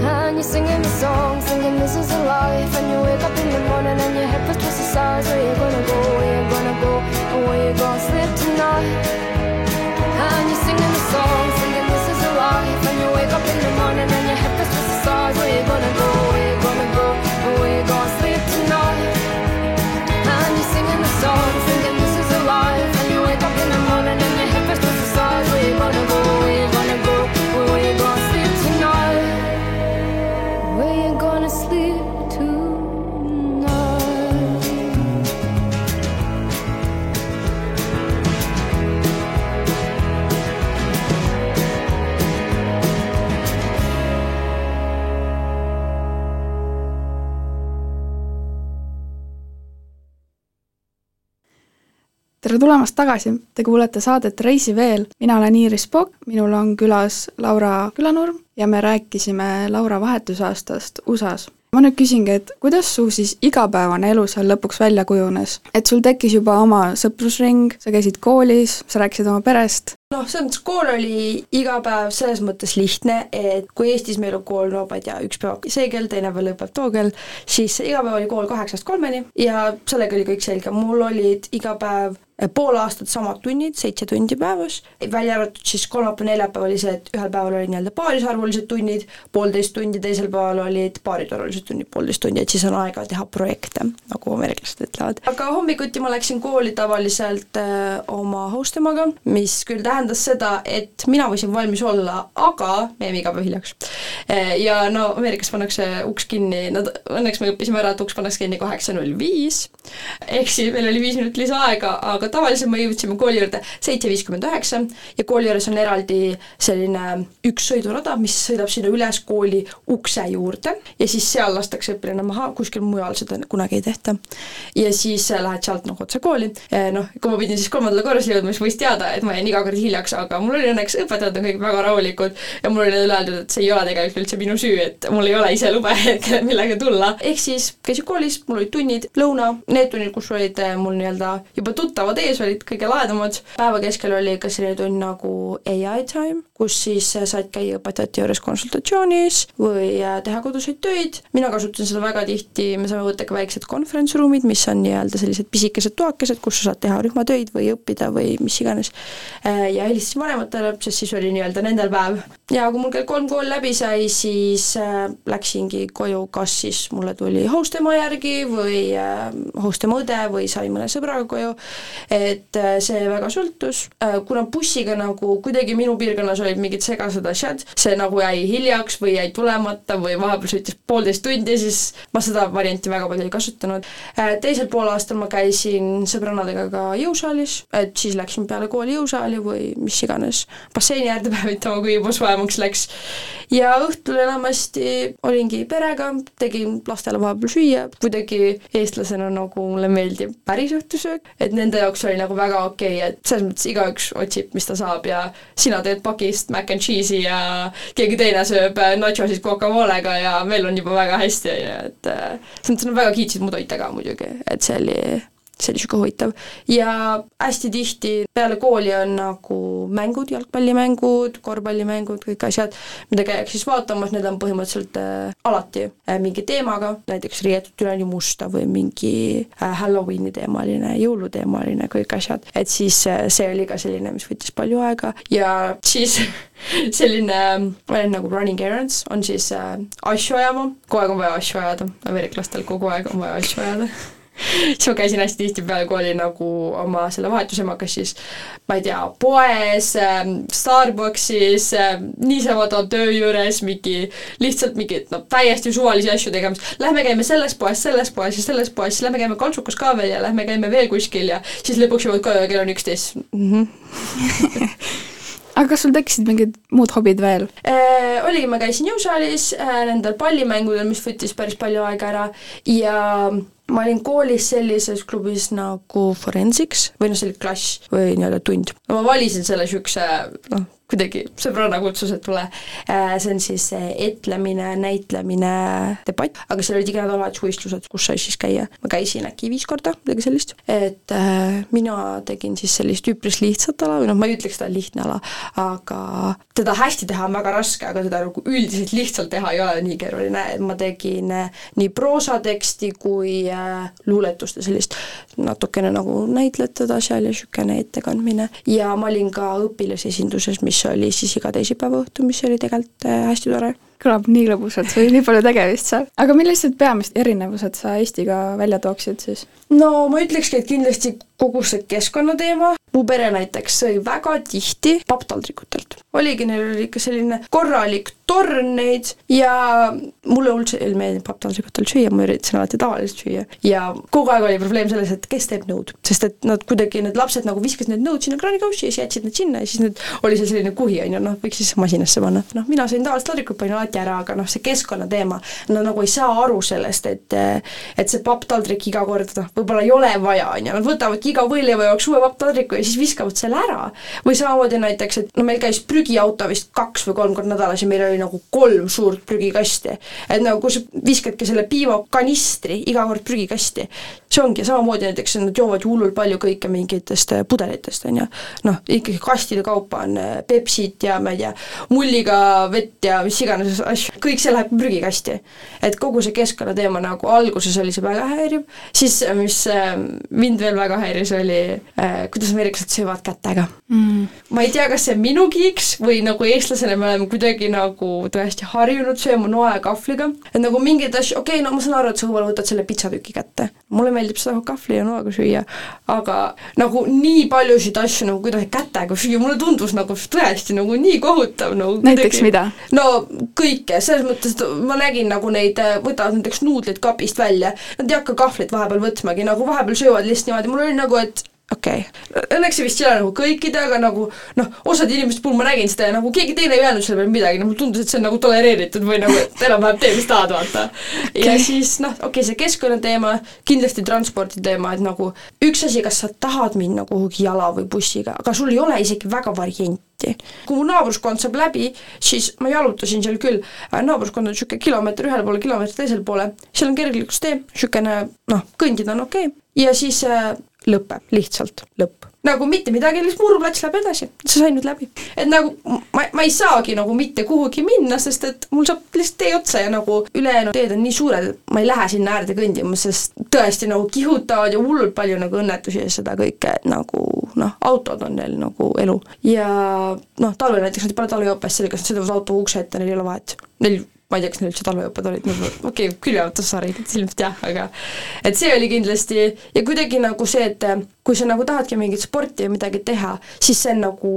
And you're singing the song, singing this is a life. And you wake up in the morning and your head feels twice the size. Where you gonna go? Where you gonna go? And Where you gonna sleep tonight? And you're singing the song, singing this is a life. And you wake up in the morning and tere tulemast tagasi, te kuulete saadet Reisi veel, mina olen Iiris Pokk, minul on külas Laura Külanurm ja me rääkisime Laura vahetusaastast USA-s. ma nüüd küsingi, et kuidas su siis igapäevane elu seal lõpuks välja kujunes? et sul tekkis juba oma sõprusring, sa käisid koolis, sa rääkisid oma perest, noh, selles mõttes kool oli iga päev selles mõttes lihtne, et kui Eestis meil on kool, no ma ei tea, üks päev see kell, teine päev lõpeb too kell, siis iga päev oli kool kaheksast kolmeni ja sellega oli kõik selge, mul olid iga päev pool aastat samad tunnid, seitse tundi päevas, välja arvatud siis kolmapäev, neljapäev oli see, et ühel päeval olid nii-öelda paarisarvulised tunnid, poolteist tundi, teisel päeval olid paariarvulised tunnid, poolteist tundi, et siis on aega teha projekte, nagu ameeriklased ütlevad. aga hommikuti ma läksin kooli tavaliselt äh, oma host emaga, mis küll tähendas seda, et mina võisin valmis olla, aga me jäime iga päev hiljaks. ja no Ameerikas pannakse uks kinni, no õnneks me õppisime ära, et uks pannakse kinni kaheksa null viis, ehk siis meil oli viis minutit lisaaega, aga tavaliselt me jõudsime kooli juurde seitse viiskümmend üheksa ja kooli juures on eraldi selline üks sõidurada, mis sõidab sinna üles kooli ukse juurde ja siis seal lastakse õpilane maha, kuskil mujal seda kunagi ei tehta. ja siis äh, lähed sealt nagu otse kooli, noh, kui ma pidin siis kolmandale korrusele jõudma, siis võis teada, et ma jäin iga kord hiljaks, aga mul oli õnneks õpetajad on kõik väga rahulikud ja mul oli öeldud, et see ei ole tegelikult üldse minu süü, et mul ei ole ise lube hetkel millega tulla. ehk siis käisin koolis, mul olid tunnid, lõuna, need tunnid, kus olid eh, mul nii-öelda juba tuttavad ees, olid kõige lahedamad. päeva keskel oli ka selline tund nagu ai time, kus siis eh, said käia õpetajate juures konsultatsioonis või eh, teha koduseid töid. mina kasutasin seda väga tihti, me saame võtta ka väiksed conference room'id, mis on nii-öelda sellised pisikesed toakesed, kus sa saad teha rühmatöid või õppida või mis iganes. ja helistasin vanematele, sest siis oli nii-öelda nendel päev. ja kui mul kell kolm kool läbi sai, siis äh, läksingi koju, kas siis mulle tuli host ema järgi või äh, host ema õde või sai mõne sõbraga koju, et äh, see väga sõltus äh,, kuna bussiga nagu kuidagi minu piirkonnas olid mingid segased asjad, see nagu jäi hiljaks või jäi tulemata või vahepeal sõitis poolteist tundi, siis ma seda varianti väga palju ei kasutanud äh,. teisel poolaastal ma käisin sõbrannadega ka jõusaalis, et siis läksin peale kooli jõusaali või mis iganes basseini äärde päevitama, kui juba soojemaks läks. ja õhtul enamasti olingi perega, tegin lastele vahepeal süüa, kuidagi eestlasena nagu mulle meeldib päris õhtusöök, et nende jaoks oli nagu väga okei okay,, et selles mõttes igaüks otsib, mis ta saab ja sina teed pakist mac and cheese'i ja keegi teine sööb nachosid guacamolega ja meil on juba väga hästi, on ju, et äh, selles mõttes nad väga kiitsid mu toite ka muidugi, et see oli see oli niisugune huvitav. ja hästi tihti peale kooli on nagu mängud, jalgpallimängud, korvpallimängud, kõik asjad, mida käiakse siis vaatamas, need on põhimõtteliselt äh, alati äh, mingi teemaga, näiteks riietud üleni musta või mingi äh, Halloweeni teemaline, jõuluteemaline, kõik asjad. et siis see oli ka selline, mis võttis palju aega. Ja siis selline nagu running errands on siis äh, asju ajama, kogu aeg on vaja asju ajada, ameeriklastel kogu aeg on vaja asju ajada siis ma käisin hästi tihtipeale, kui oli nagu oma selle vahetusemaga, siis ma ei tea, poes äh,, Starbucksis äh,, niisama ta töö juures mingi, lihtsalt mingi no täiesti suvalisi asju tegemas. Lähme käime selles poes, selles poes ja selles poes, siis lähme käime Kaltsukas ka veel ja lähme käime veel kuskil ja siis lõpuks jõuad koju ja kell on üksteist mm. -hmm. aga kas sul tekkisid mingid muud hobid veel? Äh, oligi, ma käisin jõusaalis äh, nendel pallimängudel, mis võttis päris palju aega ära ja ma olin koolis sellises klubis nagu Forensics või noh, see oli klass või nii-öelda tund. ma valisin selle niisuguse noh, kuidagi sõbranna kutsus, et tule. Äh, see on siis etlemine, näitlemine, debatt, aga seal olid iga nädalavahetus võistlused, kus sai siis käia. ma käisin äkki viis korda, midagi sellist, et äh, mina tegin siis sellist üpris lihtsat ala või noh, ma ei ütleks, on lihtne ala, aga teda hästi teha on väga raske, aga teda nagu üldiselt lihtsalt teha ei ole nii keeruline, et ma tegin äh, nii proosateksti kui luuletust ja sellist natukene nagu näitletada seal ja niisugune ettekandmine ja ma olin ka õpilasesinduses, mis mis oli siis iga teisipäeva õhtu, mis oli tegelikult äh, hästi tore. kõlab nii lõbusalt, sul oli nii palju tegemist seal. aga millised peamised erinevused sa Eestiga välja tooksid siis? no ma ütlekski, et kindlasti kogu see keskkonnateema, mu pere näiteks sõi väga tihti papptaldrikutelt. oligi, neil oli ikka selline korralik torn neid ja mulle üldse ei meeldinud papptaldrikutel süüa, ma üritasin alati tavaliselt süüa. ja kogu aeg oli probleem selles, et kes teeb nõud, sest et nad kuidagi, need lapsed nagu viskasid need nõud sinna kraanikaussi ja siis jätsid need sinna ja siis need, oli seal selline kuhi, on ju, noh, võiks siis masinasse panna. noh, mina sõin tavaliselt taldrikut, panin alati ära, aga noh, see keskkonnateema, no nagu ei saa aru sellest, et et see papptaldrik iga kord, noh, võib-olla ei ole vaja, on ju, nad võtavadki iga võileiva jaoks uue papptaldriku ja siis viskavad selle ära. või samamoodi näiteks, et no meil käis prügiauto vist kaks või kolm korda nädalas ja meil oli nagu kolm suurt prügikasti. et nagu kui sa viskadki selle piimakanistri iga kord prügikasti, see ongi samamoodi näiteks, nad joovad ju hullult palju kõike mingitest äh, pudelitest, on ju. noh, ikkagi kastide kaupa on äh, Pepsit ja ma ei tea, mulliga vett ja mis iganes asju, kõik see läheb prügikasti. et kogu see keskkonnateema nagu alguses oli see väga häiriv, siis mis mind veel väga häiris, oli äh, kuidas ameeriklased söövad kätega. Mm.. ma ei tea, kas see on minu kiiks või nagu eestlasena me oleme kuidagi nagu tõesti harjunud sööma noa ja kahvliga, et nagu mingeid asju, okei okay,, no ma saan aru, et sa võib-olla võtad selle pitsatüki kätte, mulle meeldib seda kahvli ja noaga süüa, aga nagu nii paljusid asju nagu kuidagi kätega süüa, mulle tundus nagu tõesti nagu nii kohutav nagu näiteks mida? no kõike, selles mõttes, et ma nägin nagu neid, võtavad näiteks nuudleid kapist välja, nad ei hakka kahvlit vahepeal võtmagi, nagu vahepeal söövad lihtsalt niimoodi, mul oli nagu, et okei okay., õnneks see vist ei ole nagu kõikide, aga nagu noh, osade inimeste puhul ma nägin seda ja nagu keegi teine ei öelnud selle peale midagi, noh mulle tundus, et see on nagu tolereeritud või nagu, et enam-vähem tee, mis tahad, vaata okay.. ja siis noh, okei okay,, see keskkonnateema, kindlasti transpordi teema, et nagu üks asi, kas sa tahad minna kuhugi jala või bussiga, aga sul ei ole isegi väga varianti kui mu naabruskond saab läbi, siis ma jalutasin seal küll, naabruskond on niisugune kilomeeter ühele poole, kilomeeter teisele poole, seal on kergliiklustee, niisugune noh, kõndida on okei okay., ja siis äh, lõpeb, lihtsalt lõpp. nagu mitte midagi, lihtsalt murplats läheb edasi, sa said nüüd läbi. et nagu ma, ma ei saagi nagu mitte kuhugi minna, sest et mul saab lihtsalt tee otsa ja nagu ülejäänud teed on nii suured, et ma ei lähe sinna äärde kõndima, sest tõesti nagu kihutavad ja hullult palju nagu õnnetusi ja seda kõike, et nagu noh, autod on neil nagu elu. ja noh, talvel näiteks nad ei pane talvejoopes selga, sest nad sõidavad auto ukse ette, neil ei ole vahet. Neil ma ei tea, kas neil üldse talveõpped olid, nagu okei okay,, külmematussarid, ilmselt jah, aga et see oli kindlasti ja kuidagi nagu see, et kui sa nagu tahadki mingit sporti või midagi teha, siis see on nagu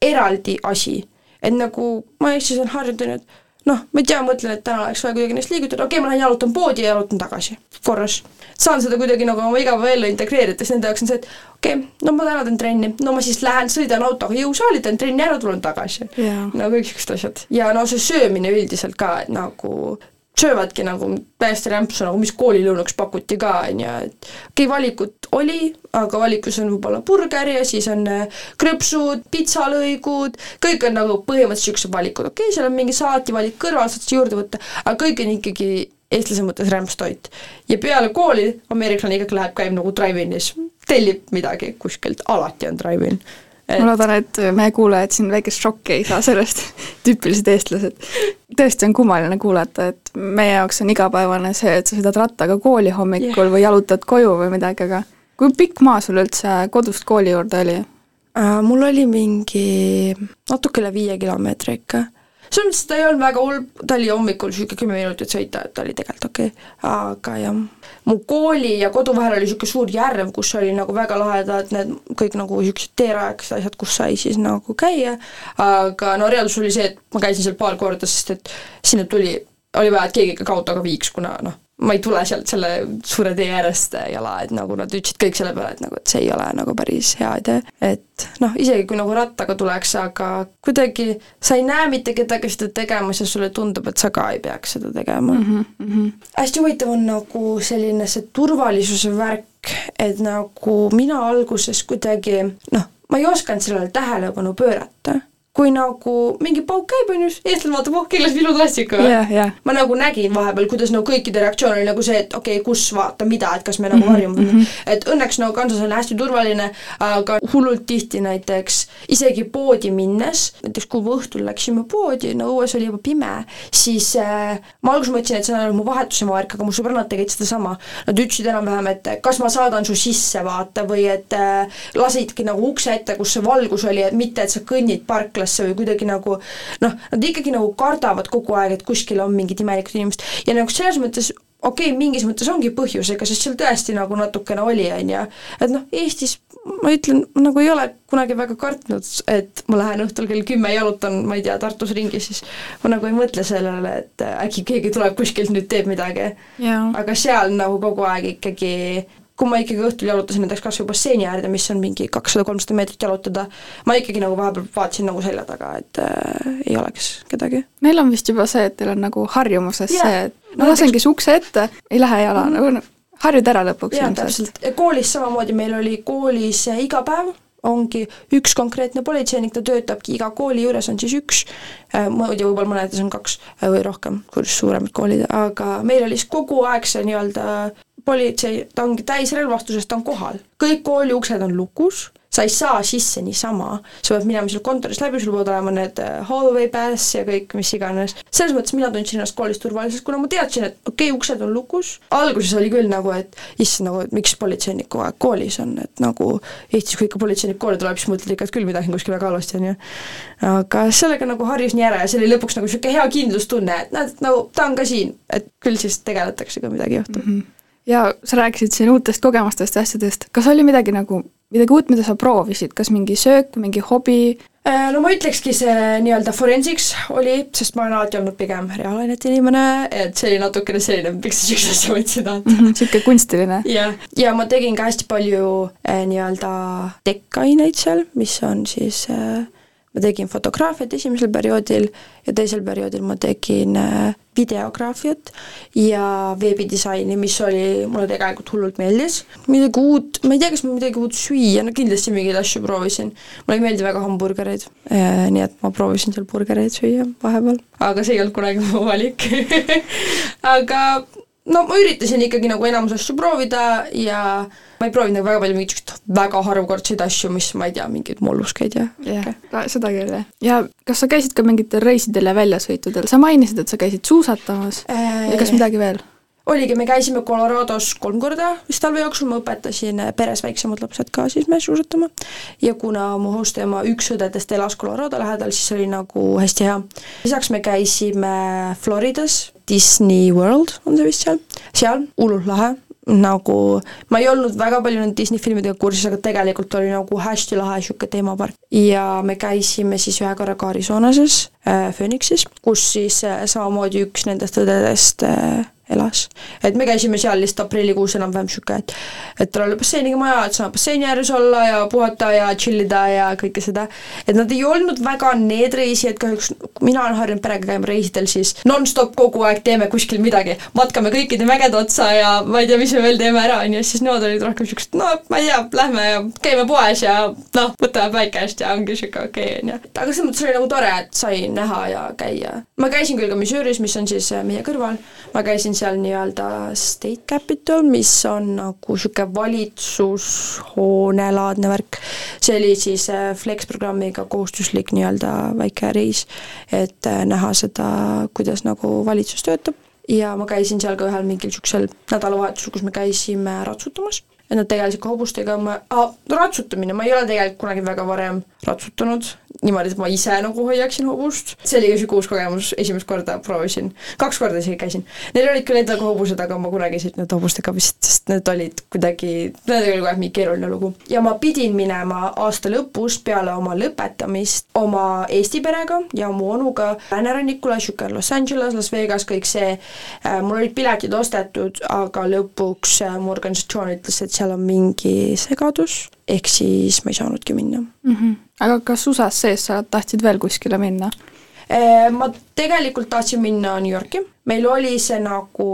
eraldi asi. et nagu ma Eestis olen harjunud, on ju, et noh, ma ei tea, mõtlen, et täna oleks vaja kuidagi ennast liigutada, okei okay,, ma lähen jalutan poodi ja jalutan tagasi, korras. saan seda kuidagi nagu oma igapäevaellu integreerida, siis nende jaoks on see, et okei okay,, no ma täna teen trenni, no ma siis lähen, sõidan autoga jõusaali, teen trenni ära, tulen tagasi. Yeah.. no kõik niisugused asjad. ja no see söömine üldiselt ka, et nagu söövadki nagu täiesti rämpsu, nagu mis koolilõunaks pakuti ka, on ju, et okei okay,, valikut oli, aga valikus on võib-olla burger ja siis on äh, krõpsud, pitsalõigud, kõik on nagu põhimõtteliselt niisugused valikud, okei okay,, seal on mingi salativalik kõrval, saad juurde võtta, aga kõik on ikkagi eestlase mõttes rämpstoit. ja peale kooli ameeriklane ikkagi läheb, käib nagu drive-in'is, tellib midagi kuskilt, alati on drive-in et.... ma loodan, et meie kuulajad siin väikest šokki ei saa sellest, tüüpilised eestlased. tõesti on kummaline kuulata, et meie jaoks on igapäevane see, et sa sõidad rattaga kooli hommikul yeah. või jalutad koju või midagi, aga kui pikk maa sul üldse kodust kooli juurde oli? Äh, mul oli mingi natuke üle viie kilomeetri ikka selles mõttes ta ei olnud väga hull, ta oli hommikul niisugune kümme minutit sõita, et ta oli tegelikult okei. Okay., aga jah, mu kooli ja kodu vahel oli niisugune suur järv, kus oli nagu väga lahedad need kõik nagu niisugused teerajaks asjad, kus sai siis nagu käia, aga no reaalsus oli see, et ma käisin seal paar korda, sest et sinna tuli, oli vaja, et keegi ikka autoga viiks, kuna noh, ma ei tule sealt selle suure tee äärest jala, et nagu nad ütlesid kõik selle peale, et nagu, et see ei ole nagu päris hea idee. et noh, isegi kui nagu rattaga tuleks, aga kuidagi sa ei näe mitte kedagi seda tegemas ja sulle tundub, et sa ka ei peaks seda tegema mm. -hmm. hästi huvitav on nagu selline see turvalisuse värk, et nagu mina alguses kuidagi noh, ma ei osanud sellele tähelepanu pöörata kui nagu mingi pauk käib, on ju, eestlane vaatab, oh, kellas viluklassika yeah,. Yeah. ma nagu nägin vahepeal, kuidas nagu kõikide reaktsioon oli nagu see, et okei okay,, kus vaata mida, et kas me nagu varjume mm -hmm. et õnneks nagu Kansas on hästi turvaline, aga hullult tihti näiteks isegi poodi minnes, näiteks kui me õhtul läksime poodi, no õues oli juba pime, siis äh, ma alguses mõtlesin, et see on mu vahetuse värk, aga mu sõbrannad tegid sedasama. Nad ütlesid enam-vähem, et kas ma saadan su sisse, vaata, või et äh, lasidki nagu ukse ette, kus see valgus oli, et mitte, et sa kõnnid parkla haiglasse või kuidagi nagu noh, nad ikkagi nagu kardavad kogu aeg, et kuskil on mingid imelikud inimesed. Ja nagu selles mõttes okei okay,, mingis mõttes ongi põhjusega, sest seal tõesti nagu natukene oli, on ju, et noh, Eestis ma ütlen, nagu ei ole kunagi väga kartnud, et ma lähen õhtul kell kümme jalutan, ma ei tea, Tartus ringi, siis ma nagu ei mõtle sellele, et äkki keegi tuleb kuskilt nüüd teeb midagi. aga seal nagu kogu aeg ikkagi kui ma ikkagi õhtul jalutasin näiteks kas või basseini äärde, mis on mingi kakssada-kolmsada meetrit jalutada, ma ikkagi nagu vahepeal vaatasin nagu selja taga, et äh, ei oleks kedagi. Neil on vist juba see, et teil on nagu harjumuses yeah. see, et ma no, lasengi su ukse ette, ei lähe jala mm, -hmm. nagu harjud ära lõpuks. täpselt, koolis samamoodi, meil oli koolis äh, iga päev ongi üks konkreetne politseinik, ta töötabki iga kooli juures, on siis üks, äh, muidu võib-olla mõnedes on kaks äh, või rohkem, kui suuremad koolid, aga meil oli siis kogu aeg see nii-öelda politsei, ta ongi täisrelvastuses, ta on kohal. kõik kooli uksed on lukus, sa ei saa sisse niisama, sa pead minema seal kontorist läbi, sul peavad olema need äh, hallway pass ja kõik, mis iganes. selles mõttes mina tundsin ennast koolis turvaliselt, kuna ma teadsin, et okei okay,, uksed on lukus, alguses oli küll nagu, et issand, nagu et miks politseinik kogu aeg koolis on, et nagu Eestis, kui ikka politseinik kooli tuleb, siis mõtled ikka, et küll midagi on kuskil väga halvasti, on ju. aga sellega nagu harjus nii ära ja see oli lõpuks nagu niisugune hea kindlustunne, et näed, nagu ta on ka siin, et küll siis tegeletakse, kui midagi juhtub mm. -hmm ja sa rääkisid siin uutest kogemustest ja asjadest, kas oli midagi nagu, midagi uut, mida sa proovisid, kas mingi söök, mingi hobi? Äh, no ma ütlekski, see nii-öelda forensics oli, sest ma olen alati olnud pigem reaalainete inimene, et see oli natukene selline, miks sa niisuguse asja võtsid vaata. niisugune mhm, kunstiline. jah, ja ma tegin ka hästi palju äh, nii-öelda tekkaineid seal, mis on siis äh, ma tegin fotograafiat esimesel perioodil ja teisel perioodil ma tegin äh, videograafiat ja veebidisaini, mis oli, mulle tegelikult hullult meeldis. midagi uut, ma ei tea, kas ma midagi uut süüa, no kindlasti mingeid asju proovisin. mulle ei meeldi väga hamburgereid, äh, nii et ma proovisin seal burgereid süüa vahepeal, aga see ei olnud kunagi mu valik aga no ma üritasin ikkagi nagu enamus asju proovida ja ma ei proovinud nagu väga palju mingeid niisuguseid väga harukordseid asju, mis ma ei tea, mingeid molluskeid ja jah okay., seda küll, jah. ja kas sa käisid ka mingitel reisidel ja väljasõitudel, sa mainisid, et sa käisid suusatamas äh, ja kas midagi veel? Oligi, me käisime Colorados kolm korda vist talve jooksul, ma õpetasin peres väiksemad lapsed ka siis meil suusatama ja kuna mu host ema üks õdedest elas Colorado lähedal, siis oli nagu hästi hea. lisaks me käisime Floridas, Disney World on see vist seal, seal hullult lahe, nagu ma ei olnud väga palju nende Disney filmidega kursis, aga tegelikult oli nagu hästi lahe niisugune teemapark. ja me käisime siis ühe korra ka Arizonases Phoenixis, kus siis äh, samamoodi üks nendest õdedest äh, elas. et me käisime seal lihtsalt aprillikuus enam-vähem niisugune, et et tal oli basseiniga maja, et saab basseini ääres olla ja puhata ja chill ida ja kõike seda. et nad ei olnud väga need reisijad, kahjuks mina olen harjunud perega käima reisidel, siis nonstop kogu aeg teeme kuskil midagi, matkame kõikide mägede otsa ja ma ei tea, mis me veel teeme ära, on ju, siis nemad olid rohkem niisugused, no ma ei tea, lähme ja käime poes ja noh, võtame päikest ja ongi niisugune okei okay,, on ju. aga selles mõttes oli nagu tore, et sai näha ja käia. ma käisin küll ka Missouris, mis on siis meie kõrval, ma käisin seal nii-öelda state capital, mis on nagu niisugune valitsushoonelaadne värk, see oli siis äh, Flex programmiga kohustuslik nii-öelda väike reis, et äh, näha seda, kuidas nagu valitsus töötab. Ja ma käisin seal ka ühel mingil niisugusel nädalavahetusel, kus me käisime ratsutamas. Et nad tegelesid ka hobustega, ma ah,, ratsutamine, ma ei ole tegelikult kunagi väga varem ratsutanud, niimoodi, et ma ise nagu hoiaksin hobust. see oli ka sihuke uus kogemus, esimest korda proovisin, kaks korda isegi käisin. Neil olid küll endal ka hobused, aga ma kunagi ei sõitnud hobustega vist, sest need olid kuidagi, need oli kogu aeg mingi keeruline lugu. ja ma pidin minema aasta lõpus peale oma lõpetamist oma Eesti perega ja mu onuga läänerannikule, sihuke Los Angeles, Las Vegas, kõik see, mul olid piletid ostetud, aga lõpuks mu organisatsioon ütles, et seal on mingi segadus ehk siis ma ei saanudki minna mm. -hmm. aga kas USA-s sees sa tahtsid veel kuskile minna? Äh, ma tegelikult tahtsin minna New Yorki, meil oli see nagu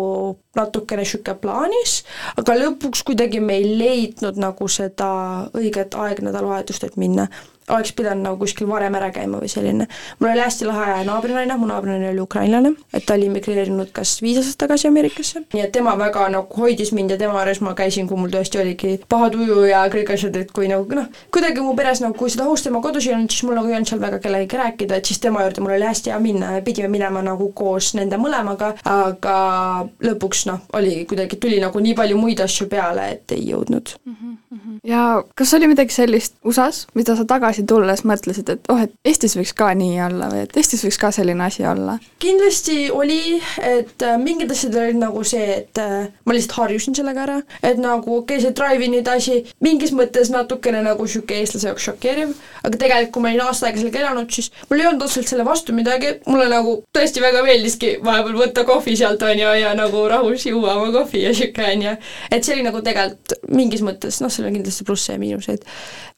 natukene niisugune plaanis, aga lõpuks kuidagi me ei leidnud nagu seda õiget aegnädalavahetust, et minna oleks pidanud nagu kuskil varem ära käima või selline. mul oli hästi lahe naabrinaine, mu naabrinaine oli ukrainlane, et ta oli emigreerinud kas viis aastat tagasi Ameerikasse, nii et tema väga nagu hoidis mind ja tema juures ma käisin, kui mul tõesti oligi paha tuju ja kõik asjad, et kui nagu noh, kuidagi mu peres nagu, kui seda host tema kodus ei olnud, siis mul nagu ei olnud seal väga kellegagi rääkida, et siis tema juurde mul oli hästi hea minna ja pidime minema nagu koos nende mõlemaga, aga lõpuks noh, oligi kuidagi, tuli nagu nii palju muid asju peale, et ei jõudnud mm. -hmm ja kas oli midagi sellist USA-s, mida sa tagasi tulles mõtlesid, et oh, et Eestis võiks ka nii olla või et Eestis võiks ka selline asi olla? kindlasti oli, et äh, mingid asjad olid nagu see, et äh, ma lihtsalt harjusin sellega ära, et nagu okei okay,, see drive-in'ide asi mingis mõttes natukene nagu niisugune eestlase jaoks šokeeriv, aga tegelikult, kui ma olin aasta aega sellega elanud, siis mul ei olnud otseselt selle vastu midagi, mulle nagu tõesti väga meeldiski vahepeal võtta kohvi sealt, on ju, ja nagu rahus juua oma kohvi ja niisugune, on ju. et see oli nagu tegelikult mingis mõttes, noh, seal on kindlasti plusse ja miinuseid.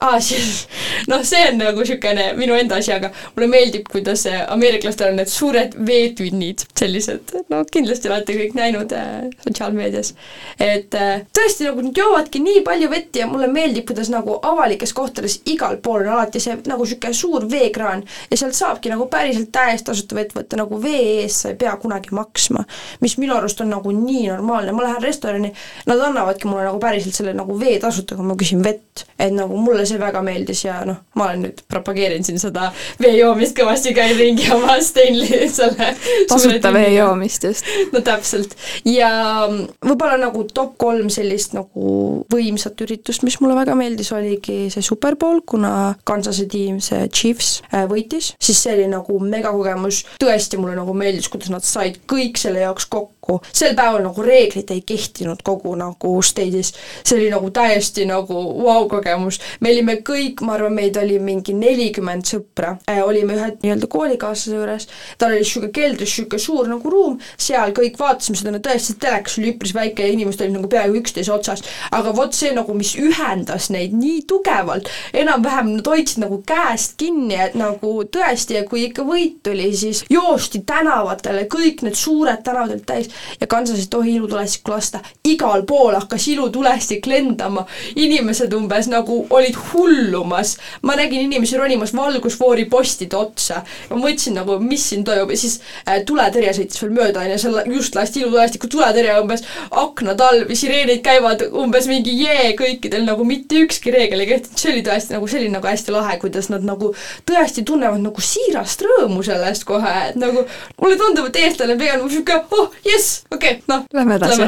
aa, siis noh, see on nagu niisugune minu enda asi, aga mulle meeldib, kuidas ameeriklastel on need suured veetünnid, sellised, no kindlasti olete kõik näinud äh, sotsiaalmeedias. et äh, tõesti, nagu nad joovadki nii palju vett ja mulle meeldib, kuidas nagu avalikes kohtades igal pool on alati see nagu niisugune suur veekraan ja sealt saabki nagu päriselt täiesti tasuta vett võtta, nagu vee eest sa ei pea kunagi maksma. mis minu arust on nagu nii normaalne, ma lähen restorani, nad annavadki mulle nagu päriselt selle nagu vee tasuta, kui ma küsin vett. Et nagu mulle see väga meeldis ja noh, ma olen nüüd, propageerin siin seda vee joomist kõvasti, käin ringi oma Stanley selle tasuta vee joomist just. no täpselt. ja võib-olla nagu top kolm sellist nagu võimsat üritust, mis mulle väga meeldis, oligi see Super Bowl, kuna Kansase tiim, see Chiefs äh, võitis, siis see oli nagu megakogemus, tõesti mulle nagu meeldis, kuidas nad said kõik selle jaoks kokku, sel päeval nagu reeglid ei kehtinud kogu nagu state'is, see oli nagu täiesti nagu vau-kogemus, me olime kõik, ma arvan, meid oli mingi nelikümmend sõpra. Äh,, olime ühe nii-öelda koolikaaslase juures, tal oli niisugune keldris niisugune suur nagu ruum, seal kõik vaatasime seda, no tõesti, telekas oli üpris väike ja inimesed olid nagu peaaegu üksteise otsas, aga vot see nagu, mis ühendas neid nii tugevalt, enam-vähem nad hoidsid nagu käest kinni, et nagu tõesti, ja kui ikka võit tuli, siis joosti tänavatele, kõik need suured tänavad olid täis ja Kansas ei tohi ilutulestikku lasta, igal pool hakkas ilutulestik lendama, inimesed umbes nagu olid hullumas, ma nägin inimesi ronimas valgusfoori postide otsa, ma mõtlesin nagu, mis siin toimub. Ja siis äh, tuletõrje sõitis veel mööda, on ju, seal just lasti ilutulestikku tuletõrje umbes aknad all, sireenid käivad umbes mingi jee kõikidel, nagu mitte ükski reegel ei kehtinud, see oli tõesti nagu selline nagu hästi lahe, kuidas nad nagu tõesti tunnevad nagu siirast rõõmu sellest kohe, et nagu mulle tundub, et eestlane pigem niisugune oh jess, okei okay,, noh, lähme edasi.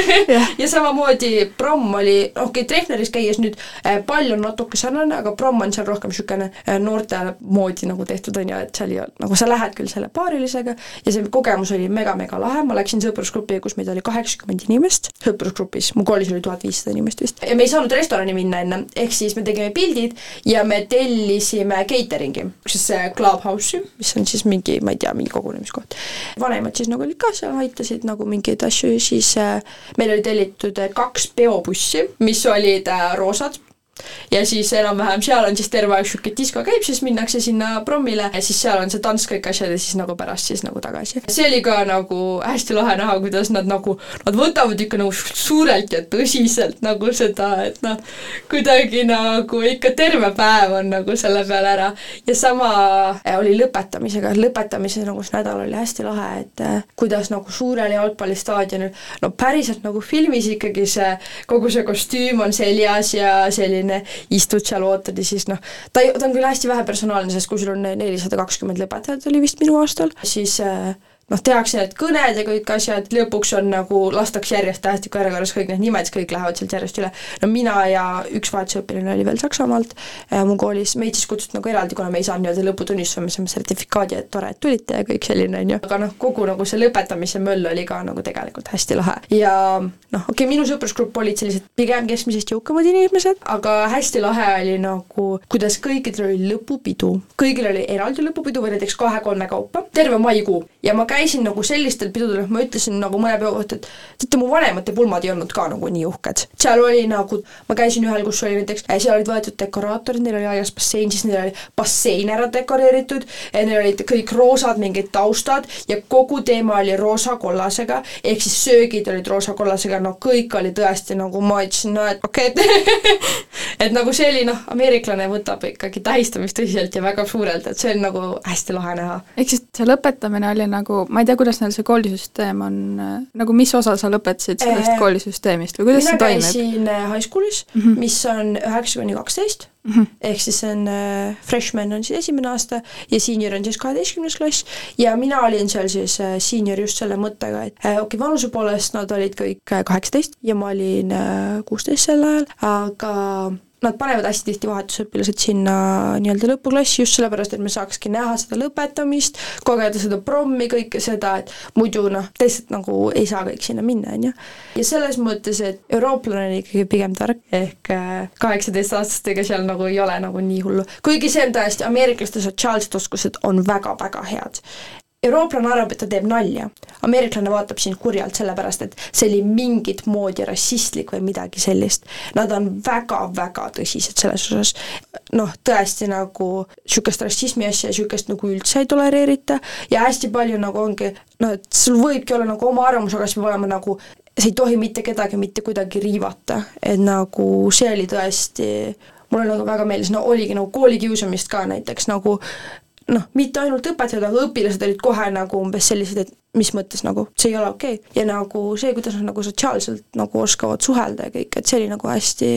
ja samamoodi promm oli, okei okay,, Treffneris käies nüüd äh, pall on natuke sarnane, aga promm on seal rohkem niisugune äh, noorte moodi nagu tehtud, on ju, et seal ei ole, nagu sa lähed küll selle paarilisega ja see kogemus oli mega-mega lahe, ma läksin sõprusgruppi, kus meid oli kaheksakümmend inimest, sõprusgrupis, mu koolis oli tuhat viissada inimest vist. ja me ei saanud restorani minna enne, ehk siis me tegime pildid ja me tellisime catering'i, siis Clubhouse'i, mis on siis mingi, ma ei tea, mingi kogunemiskoht. vanemad siis nagu olid ka seal, aitasid nagu mingeid asju, siis äh, meil oli tellitud äh, kaks peopussi, mis olid äh, roosad ja siis enam-vähem seal on siis terve aeg niisugune disko käib, siis minnakse sinna prommile ja siis seal on see tants, kõik asjad ja siis nagu pärast siis nagu tagasi. see oli ka nagu hästi lahe näha, kuidas nad nagu, nad võtavad ikka nagu suurelt ja tõsiselt nagu seda, et noh, kuidagi nagu ikka terve päev on nagu selle peale ära. ja sama äh, oli lõpetamisega, lõpetamise nagu see nädal oli hästi lahe, et äh, kuidas nagu suurel jalgpallistaadionil, no päriselt nagu filmis ikkagi see, kogu see kostüüm on seljas ja selline selline, istud seal, ootad ja siis noh, ta ta on küll hästi vähe personaalne, sest kui sul on nelisada kakskümmend lõpetajat oli vist minu aastal, siis äh, noh, tehakse need kõned ja kõik asjad, lõpuks on nagu, lastakse järjest tähestiku järjekorras kõik need nimed, siis kõik lähevad sealt järjest üle. no mina ja üks vahetusõpilane oli veel Saksamaalt äh, mu koolis, meid siis kutsuti nagu eraldi, kuna me ei saanud nii-öelda lõputunnistuse, me saime sertifikaadi, et tore, et tulite ja kõik selline, on ju. aga noh, kogu nagu see lõpetamise möll oli ka nagu tegelikult hästi lahe. ja noh, okei okay,, minu sõprusgrupp olid sellised pigem keskmisest jõukamad inimesed, aga hästi lahe oli nagu, kuidas kõikidel oli lõpupidu. kõigil oli eraldi lõpupidu või näiteks kahe-kolme kaupa, terve maikuu. ja ma käisin nagu sellistel pidudel, et ma ütlesin nagu mõne peo kohta, et teate, mu vanemate pulmad ei olnud ka nagu nii uhked. seal oli nagu, ma käisin ühel, kus oli näiteks, äh, seal olid võetud dekoraatorid, neil oli aias bassein, siis neil oli bassein ära dekoreeritud, neil olid kõik roosad mingid taustad ja kogu teema oli roosa-kollasega, ehk siis söögid olid roosa-kollasega, no kõik oli tõesti nagu ma ütlesin, no et okei okay, et nagu see oli noh, ameeriklane võtab ikkagi tähistamist tõsiselt ja väga suurelt, et see on nagu hästi lahe näha. ehk siis see lõpetamine oli nagu, ma ei tea, kuidas neil see koolisüsteem on, nagu mis osa sa lõpetasid sellest äh, koolisüsteemist või kuidas see toimib? mina käisin äh, high school'is mm, -hmm. mis on üheksa kuni kaksteist -hmm. ehk siis see on äh, freshman on siis esimene aasta ja senior on siis kaheteistkümnes klass ja mina olin seal siis äh, senior just selle mõttega, et äh, okei okay,, vanuse poolest nad olid kõik äh, kaheksateist ja ma olin kuusteist sel ajal, aga nad panevad hästi tihti vahetusõpilased sinna nii-öelda lõpuklassi just sellepärast, et me saakski näha seda lõpetamist, kogeda seda prommi, kõike seda, et muidu noh, lihtsalt nagu ei saa kõik sinna minna, on ju. ja selles mõttes, et eurooplane on ikkagi pigem tark, ehk äh, kaheksateistaastastega seal nagu ei ole nagu nii hullu. kuigi see on tõesti, ameeriklaste sotsiaalsed oskused on väga-väga head eurooplane arvab, et ta teeb nalja. ameeriklane vaatab sind kurjalt, sellepärast et see oli mingit moodi rassistlik või midagi sellist. Nad on väga-väga tõsised selles osas. noh, tõesti nagu niisugust rassismi asja, niisugust nagu üldse ei tolereerita ja hästi palju nagu ongi noh, et sul võibki olla nagu oma arvamus, aga see peab olema nagu sa ei tohi mitte kedagi mitte kuidagi riivata, et nagu see oli tõesti mulle nagu väga meeldis, no oligi nagu koolikiusamist ka näiteks nagu noh, mitte ainult õpetajad, aga õpilased olid kohe nagu umbes sellised, et mis mõttes nagu, see ei ole okei okay.. ja nagu see, kuidas nad nagu sotsiaalselt nagu oskavad suhelda ja kõik, et see oli nagu hästi,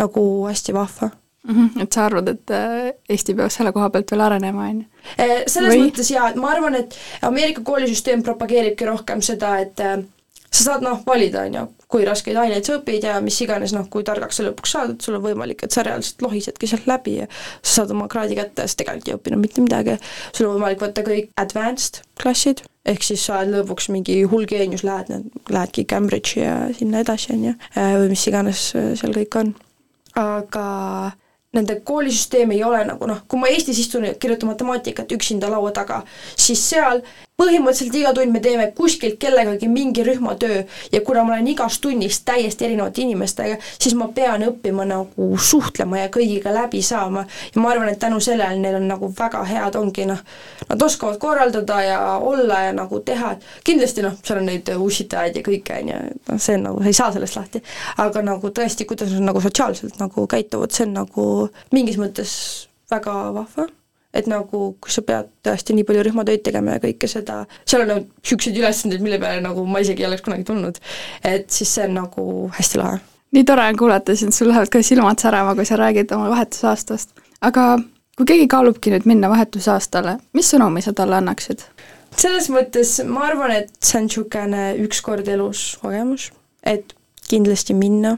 nagu hästi vahva mm. -hmm. Et sa arvad, et äh, Eesti peaks selle koha pealt veel arenema, on ju? Äh, selles Või? mõttes jaa, et ma arvan, et Ameerika koolisüsteem propageeribki rohkem seda, et äh, sa saad noh, valida, on ju, kui raskeid aineid sa õpid ja mis iganes, noh, kui targaks sa lõpuks saad, et sul on võimalik, et sa reaalselt lohisedki sealt läbi ja sa saad oma kraadi kätte sa tegelikult ei õppinud mitte midagi. sul on võimalik võtta kõik advanced klassid, ehk siis sa oled lõpuks mingi hull geenius, lähed, lähedki Cambridge'i ja sinna edasi, on ju, äh, või mis iganes äh, seal kõik on. aga nende koolisüsteem ei ole nagu noh, kui ma Eestis istun ja kirjutan matemaatikat üksinda laua taga, siis seal põhimõtteliselt iga tund me teeme kuskilt kellegagi mingi rühmatöö ja kuna ma olen igas tunnis täiesti erinevate inimestega, siis ma pean õppima nagu suhtlema ja kõigiga läbi saama. ja ma arvan, et tänu sellele neil on nagu väga head, ongi noh, nad oskavad korraldada ja olla ja nagu teha, kindlasti noh, seal on neid ussitajaid ja kõike, on ju, noh, see on nagu, sa ei saa sellest lahti. aga nagu tõesti, kuidas nad nagu sotsiaalselt nagu käituvad, see on nagu mingis mõttes väga vahva et nagu, kui sa pead tõesti nii palju rühmatöid tegema ja kõike seda, seal on nagu niisuguseid ülesandeid, mille peale nagu ma isegi ei oleks kunagi tulnud. et siis see on nagu hästi lahe. nii tore on kuulata sind, sul lähevad ka silmad särama, kui sa räägid oma vahetusaastast. aga kui keegi kaalubki nüüd minna vahetusaastale, mis sõnumi sa talle annaksid? selles mõttes ma arvan, et see on niisugune üks kord elus kogemus, et kindlasti minna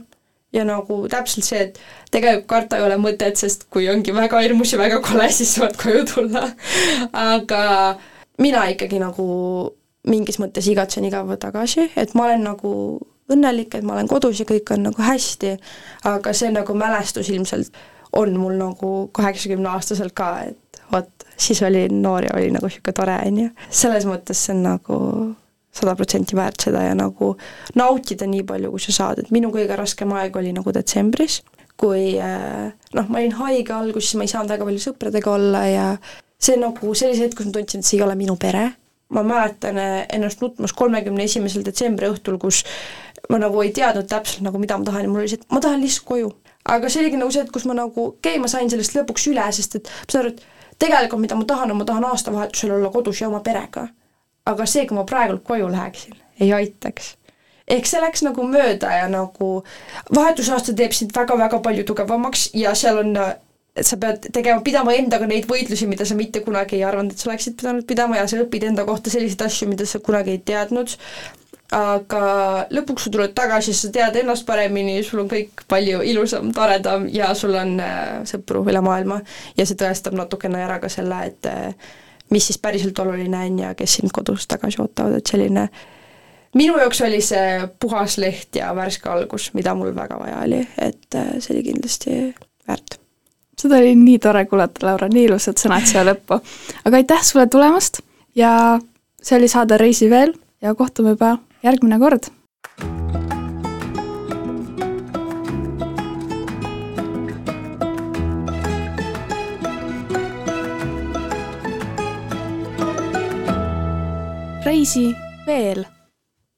ja nagu täpselt see, et tegelikult karta ei ole mõtet, sest kui ongi väga hirmus ja väga kole, siis saad koju tulla. aga mina ikkagi nagu mingis mõttes igatsen iga päev tagasi, et ma olen nagu õnnelik, et ma olen kodus ja kõik on nagu hästi, aga see nagu mälestus ilmselt on mul nagu kaheksakümneaastaselt ka, et vot, siis oli noor ja oli nagu niisugune tore, on ju. selles mõttes see on nagu sada protsenti väärt seda ja nagu nautida nii palju, kui sa saad, et minu kõige raskem aeg oli nagu detsembris, kui äh, noh, ma olin haige alguses, ma ei saanud väga palju sõpradega olla ja see nagu sellise hetk, kus ma tundsin, et see ei ole minu pere, ma mäletan äh, ennast nutmas kolmekümne esimesel detsembri õhtul, kus ma nagu ei teadnud täpselt nagu, mida ma tahan. Ja mul oli see, et ma tahan lihtsalt koju. aga see oligi nagu see, et kus ma nagu, okei okay,, ma sain sellest lõpuks üle, sest et ma saan aru, et tegelikult mida ma tahan, on ma tahan aastavahetusel olla kodus ja oma perega aga see, kui ma praegult koju läheksin, ei aitaks. ehk see läks nagu mööda ja nagu vahetusaasta teeb sind väga-väga palju tugevamaks ja seal on sa pead tegema, pidama endaga neid võitlusi, mida sa mitte kunagi ei arvanud, et sa oleksid pidanud pidama ja sa õpid enda kohta selliseid asju, mida sa kunagi ei teadnud, aga lõpuks sa tuled tagasi, sa tead ennast paremini, sul on kõik palju ilusam, toredam ja sul on äh, sõpru üle maailma ja see tõestab natukene ära ka selle, et äh, mis siis päriselt oluline on ja kes sind kodus tagasi ootavad, et selline minu jaoks oli see puhas leht ja värske algus, mida mul väga vaja oli, et äh, see oli kindlasti väärt seda oli nii tore kuulata, Laura, nii ilusad sõnad siia lõppu. aga aitäh sulle tulemast ja see oli saade Reisi veel ja kohtume juba järgmine kord. Reisi veel